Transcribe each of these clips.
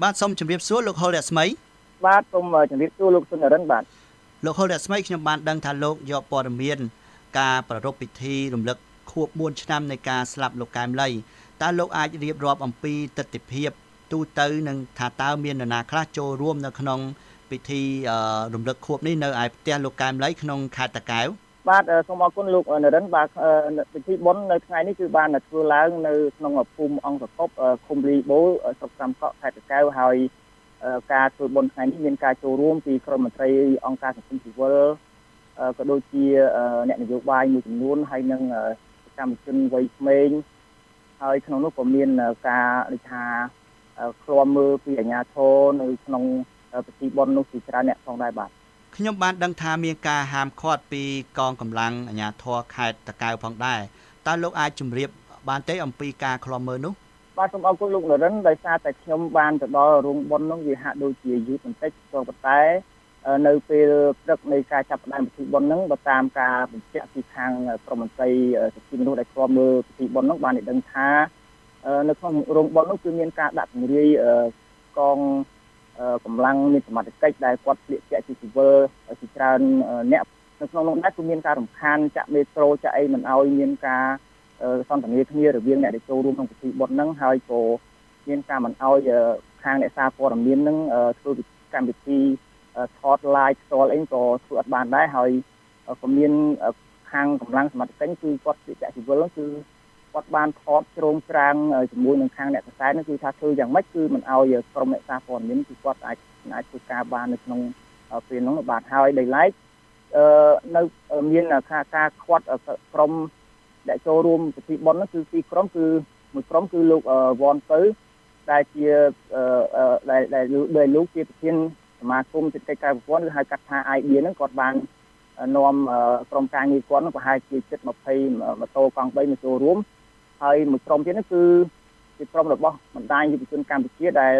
បាទសូមជម្រាបសួរលោកហុលរស្មីបាទសូមជម្រាបសួរលោកសុនរិនបាទលោកហុលរស្មីខ្ញុំបានដឹងថាលោកយកព័ត៌មាន ការប្រារព្ធពិធីរំលឹកខួប4ឆ្នាំនៃការស្លាប់លោកកែមលីតើលោកអាចរៀបរាប់អំពីទស្សនវិជ្ជាទូទៅនិងថាតើមាននរណាខ្លះចូលរួមនៅក្នុងពិធីរំលឹកខួបនេះនៅឯផ្ទះលោកកែមលីក្នុងខេត្តតាកែវ បាទសូមអរគុណលោកនរិនបាទពិធីបុណ្យនៅថ្ងៃនេះគឺបានធ្វើឡើងនៅក្នុងភូមិអង្គកប់ឃុំលីបូលស្រុកកំកក់ខេត្តតាកែវហើយការធ្វើបុណ្យថ្ងៃនេះមានការចូលរួមពីក្រុមមន្ត្រីអង្គការសង្គមស៊ីវិលក៏ដូចជាអ្នកនយោបាយមួយចំនួនហើយនិងសកម្មជនវ័យក្មេងហើយក្នុងនោះក៏មានការដូចថាឃ្លាំមើលពីអាជ្ញាធរនៅក្នុងពិធីបុណ្យនោះជាច្រើនអ្នកផងដែរបាទ ខ្ញុំបានដឹងថាមានការហាមឃាត់ពីកងកម្លាំងអាជ្ញាធរខេត្តតកៅផងដែរតើលោកអាចជម្រាបបានទេអំពីការឃ្លាំមើលនោះបាទសូមអរគុណលោកនរិនដោយសារតែខ្ញុំបានទៅដល់រោងបុណ្យនោះវាហាក់ដូចជាយឺតបន្តិចក៏ប៉ុន្តែនៅពេលព្រឹកនៃការចាប់ផ្ដើមពិធីបុណ្យហ្នឹងបើតាមការបញ្ជាក់ពីខាងក្រមមន្ត្រីសិទ្ធិមនុស្សដែលគ្រប់មើលពិធីបុណ្យហ្នឹងបានឲ្យដឹងថានៅក្នុងរោងបុណ្យនោះគឺមានការដាក់ពង្រាយកង កម្លាំងមានសមត្ថកិច្ចដែលគាត់ស្លៀកពាក់ជាស៊ីវិលជាច្រើនអ្នកនៅក្នុងនោះដែរគឺមានការរំខានចាក់មេត្រូចាក់អីមិនឲ្យមានការសន្ទនាគ្នារវាងអ្នកដែលចូលរួមក្នុងពិធីបុណ្យហ្នឹងហើយក៏មានការមិនឲ្យខាងអ្នកសារព័ត៌មានហ្នឹងធ្វើកម្មវិធីថត live ផ្ទាល់អីក៏ធ្វើអត់បានដែរហើយក៏មានខាងកម្លាំងសមត្ថកិច្ចគឺគាត់ជាជីវិលគឺ គាត់បានថតជ្រោមច្រាងជាមួយនឹងខាងអ្នកកសែតនោះគឺថាធ្វើយ៉ាងម៉េចគឺមិនឲ្យក្រុមអ្នកសារព័ត៌មានគឺគាត់អាចអាចធ្វើការបាននៅក្នុងពេលនោះបាទហើយដោយឡែកអឺនៅមានការការខាត់ក្រុមដែលចូលរួមពិធីបុណ្យនោះគឺពីរក្រុមគឺមួយក្រុមគឺលោកវ៉នទៅដែលជាដែលដែលលោកជាប្រធានសមាគមសេដ្ឋកិច្ចការប្រព័ន្ធឬហៅកាត់ថា IB ហ្នឹងគាត់បាននាំក្រុមការងារគាត់នោះប្រហែលជាជិត20ម៉ូតូកង់3មកចូលរួម ហើយមួយក្រុមទៀតនោះគឺជាក្រុមរបស់បណ្ដាញយុវជនកម្ពុជាដែល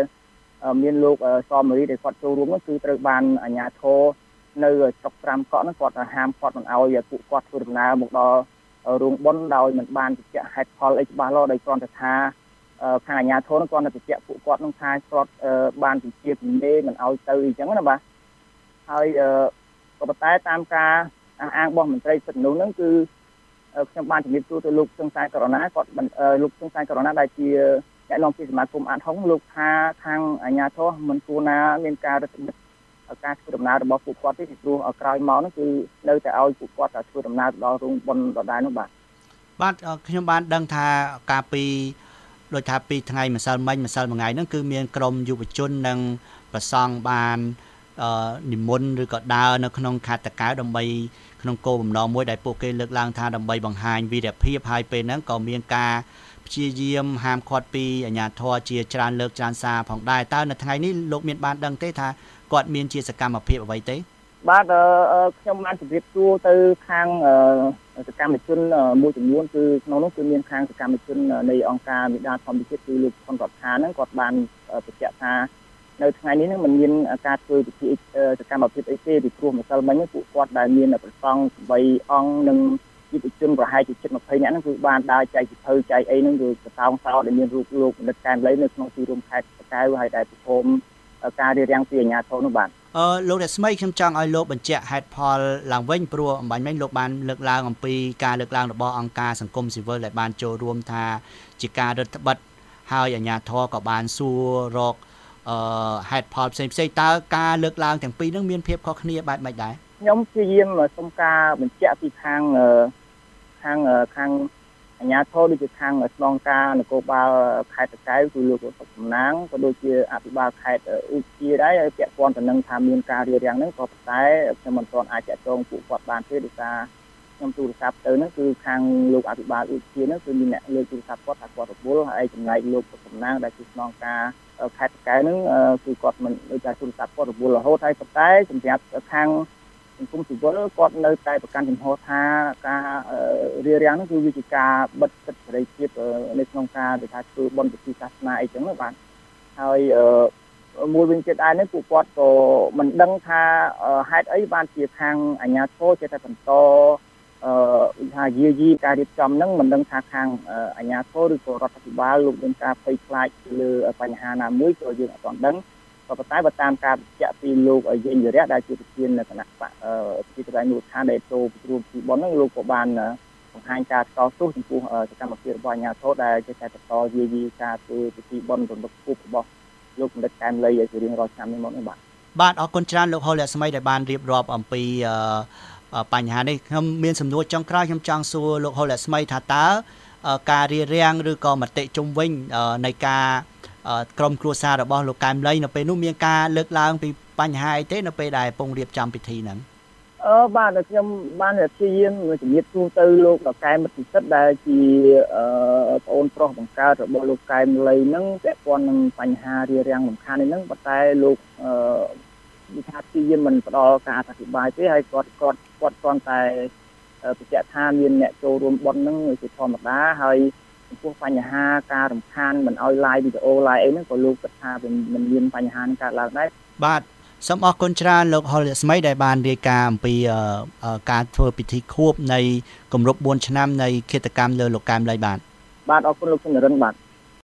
មានលោកសមរីដែលគាត់ចូលរួមនោះគឺត្រូវបានអាជ្ញាធរនៅស្រុក5កក់នោះគាត់ហាមគាត់មិនឲ្យពួកគាត់ធ្វើដំណើរមកដល់រោងបុណ្យដោយមិនបានបញ្ជាក់ហេតុផលអីច្បាស់លាស់ដោយគ្រាន់តែថាខាងអាជ្ញាធរនោះគាត់នៅបញ្ជាក់ពួកគាត់នឹងថាគាត់បានពជាពីមេមិនឲ្យទៅអីចឹងណាបាទហើយក៏ប៉ុន្តែតាមការអះអាងរបស់មន្ត្រីសិទ្ធិមនុស្សហ្នឹងគឺ ខ្ញុំបានជំរាបសួរទៅលោកសង្សាយកូរ៉ូណាគាត់លោកសង្សាយកូរ៉ូណាដែលជាអ្នកនាំពាក្យសមាគមអាត់ហុងលោកថាខាងអាជ្ញាធរមិនគួរណាមានការរឹតបន្តឹងការធ្វើដំណើររបស់ពួកគាត់ទេពីព្រោះក្រោយមកនោះគឺនៅតែឲ្យពួកគាត់ធ្វើដំណើរដល់រោងបុណ្យដដែលនោះបាទបាទខ្ញុំបានដឹងថាកាលពីដូចថាពីថ្ងៃម្សិលមិញម្សិលមួយថ្ងៃហ្នឹងគឺមានក្រមយុវជននិងប្រសង់បាន និមន្តឬក៏ដើរនៅក្នុងខេត្តតកៅដើម្បីក្នុងគោលបំណងមួយដែលពួកគេលើកឡើងថាដើម្បីបង្ហាញវីរភាពហើយពេលហ្នឹងក៏មានការព្យាយាមហាមឃាត់ពីអាជ្ញាធរជាច្រើនលើកច្រើនសារផងដែរតើនៅថ្ងៃនេះលោកមានបានដឹងទេថាគាត់មានជាសកម្មភាពអ្វីទេបាទខ្ញុំបានជម្រាបសួរទៅខាងសកម្មជនមួយចំនួនគឺក្នុងនោះគឺមានខាងសកម្មជននៃអង្គការមេដាធម្មជាតិគឺលោកសុនរដ្ឋាហ្នឹងគាត់បានបញ្ជាក់ថា នៅថ្ងៃនេះនឹងមិនមានការធ្វើពិធីសកម្មភាពអីទេពីព្រោះម្សិលមិញពួកគាត់ដែលមានប្រសង់8អង្គនិងយុវជនប្រហែលជាជិត20នាក់ហ្នឹងគឺបានដើរចែកសិភៅចែកអីហ្នឹងគឺកតោងសោដែលមានរូបលោកបណ្ឌិតកែមលីនៅក្នុងទីរួមខេត្តកៅហើយដែលប្រឈមការរៀបរៀងពីអាជ្ញាធរនោះបាទអឺលោករស្មីខ្ញុំចង់ឲ្យលោកបញ្ជាក់ហេតុផលឡើងវិញព្រោះអំបញ្ញមិញលោកបានលើកឡើងអំពីការលើកឡើងរបស់អង្គការសង្គមស៊ីវិលដែលបានចូលរួមថាជាការរដ្ឋបិទហើយអាជ្ញាធរក៏បានសួររក អឺហេតុផលផ្សេងផ្សេងតើការលើកឡើងទាំងពីរនឹងមានភាពខុសគ្នាបែបម៉េចដែរខ្ញុំព្យាយាមសុំការបញ្ជាក់ពីខាងខាងខាងអាជ្ញាធរដូចជាខាងស្នងការនគរបាលខេត្តតកែវគឺលោកសុខសំណាងក៏ដូចជាអភិបាលខេត្តឧជាដែរហើយពាក់ព័ន្ធទៅនឹងថាមានការរៀបរៀងហ្នឹងក៏ប៉ុន្តែខ្ញុំមិនទាន់អាចចាក់ចងពួកគាត់បានទេដោយសារ ខ្ញុំទូរស័ព្ទទៅហ្នឹងគឺខាងលោកអភិបាលឧជាហ្នឹងគឺមានអ្នកលើកទូរស័ព្ទគាត់ថាគាត់រវល់ហើយចំណែកលោកសុខសំណាងដែលជាស្នងការខេត្តកែហ្នឹងគឺគាត់មិនដូចថាទូរស័ព្ទគាត់រវល់រហូតហើយប៉ុន្តែសម្រាប់ខាងសង្គមស៊ីវិលគាត់នៅតែប្រកាន់ចំហថាការរៀបរៀងនោះគឺវាជាការបិទសិទ្ធិសេរីភាពនៅក្នុងការដែលថាធ្វើបុណ្យពិធីសាសនាអីចឹងណាបាទហើយមួយវិញទៀតដែរនេះពួកគាត់ក៏មិនដឹងថាហេតុអីបានជាខាងអាជ្ញាធរចេះតែបន្ត អឺថាយាយីការរៀបចំហ្នឹងមិនដឹងថាខាងអាជ្ញាធរឬក៏រដ្ឋាភិបាលលោកមានការភ័យខ្លាចលើបញ្ហាណាមួយក៏យើងអត់ទាន់ដឹងក៏ប៉ុន្តែបើតាមការបញ្ជាក់ពីលោកយេងវិរៈដែលជាប្រធានគណៈបកជាប្រធានមូលដ្ឋានដែលចូលពិគ្រោះពីប៉ុនហ្នឹងលោកក៏បានបង្ហាញការតស៊ូចំពោះសកម្មភាពរបស់អាជ្ញាធរដែលជាតែបន្តយាយីការធ្វើពិធីបុណ្យរំលឹកខួបរបស់លោកបណ្ឌិតកែមលីឲ្យជារៀងរាល់ឆ្នាំនេះមកនេះបាទបាទអរគុណច្រើនលោកហុលលក្ស្មីដែលបានរៀបរាប់អំពី បញ្ហានេះខ្ញុំមានសំណួរចុងក្រោយខ្ញុំចង់សួរលោកហុលលក្ស្មីថាតើការរៀបរៀងឬក៏មតិជុំវិញនៃការក្រុមគ្រួសាររបស់លោកកែមលីនៅពេលនោះមានការលើកឡើងពីបញ្ហាអីទេនៅពេលដែលពងរៀបចំពិធីហ្នឹងអឺបាទខ្ញុំបានព្យាយាមជំរាបជូនទៅលោកដកែមិត្តពិសិដ្ឋដែលជាអឺប្អូនប្រុសបង្កើតរបស់លោកកែមលីហ្នឹងពាក់ព័ន្ធនឹងបញ្ហារារាំងសំខាន់នេះហ្នឹងប៉ុន្តែលោកអឺវិថាព្យាយាមមិនផ្ដល់ការអធិប្បាយទេហើយគាត់គាត់ គាត់គ្រាន់តែបញ្ជាក់ថាមានអ្នកចូលរួមបន់ហ្នឹងជាធម្មតាហើយចំពោះបញ្ហាការរំខានមិនឲ្យ live វីដេអូ live អីហ្នឹងក៏លោកគិតថាមិនមានបញ្ហានឹងកើតឡើងដែរបាទសូមអរគុណច្រើនលោកហុលស្មីដែលបានរាយការណ៍អំពីការធ្វើពិធីខួបនៃគម្រប់4ឆ្នាំនៃគិតកម្មលើលោកកែមលីបាទបាទអរគុណលោកសុនរិនបាទ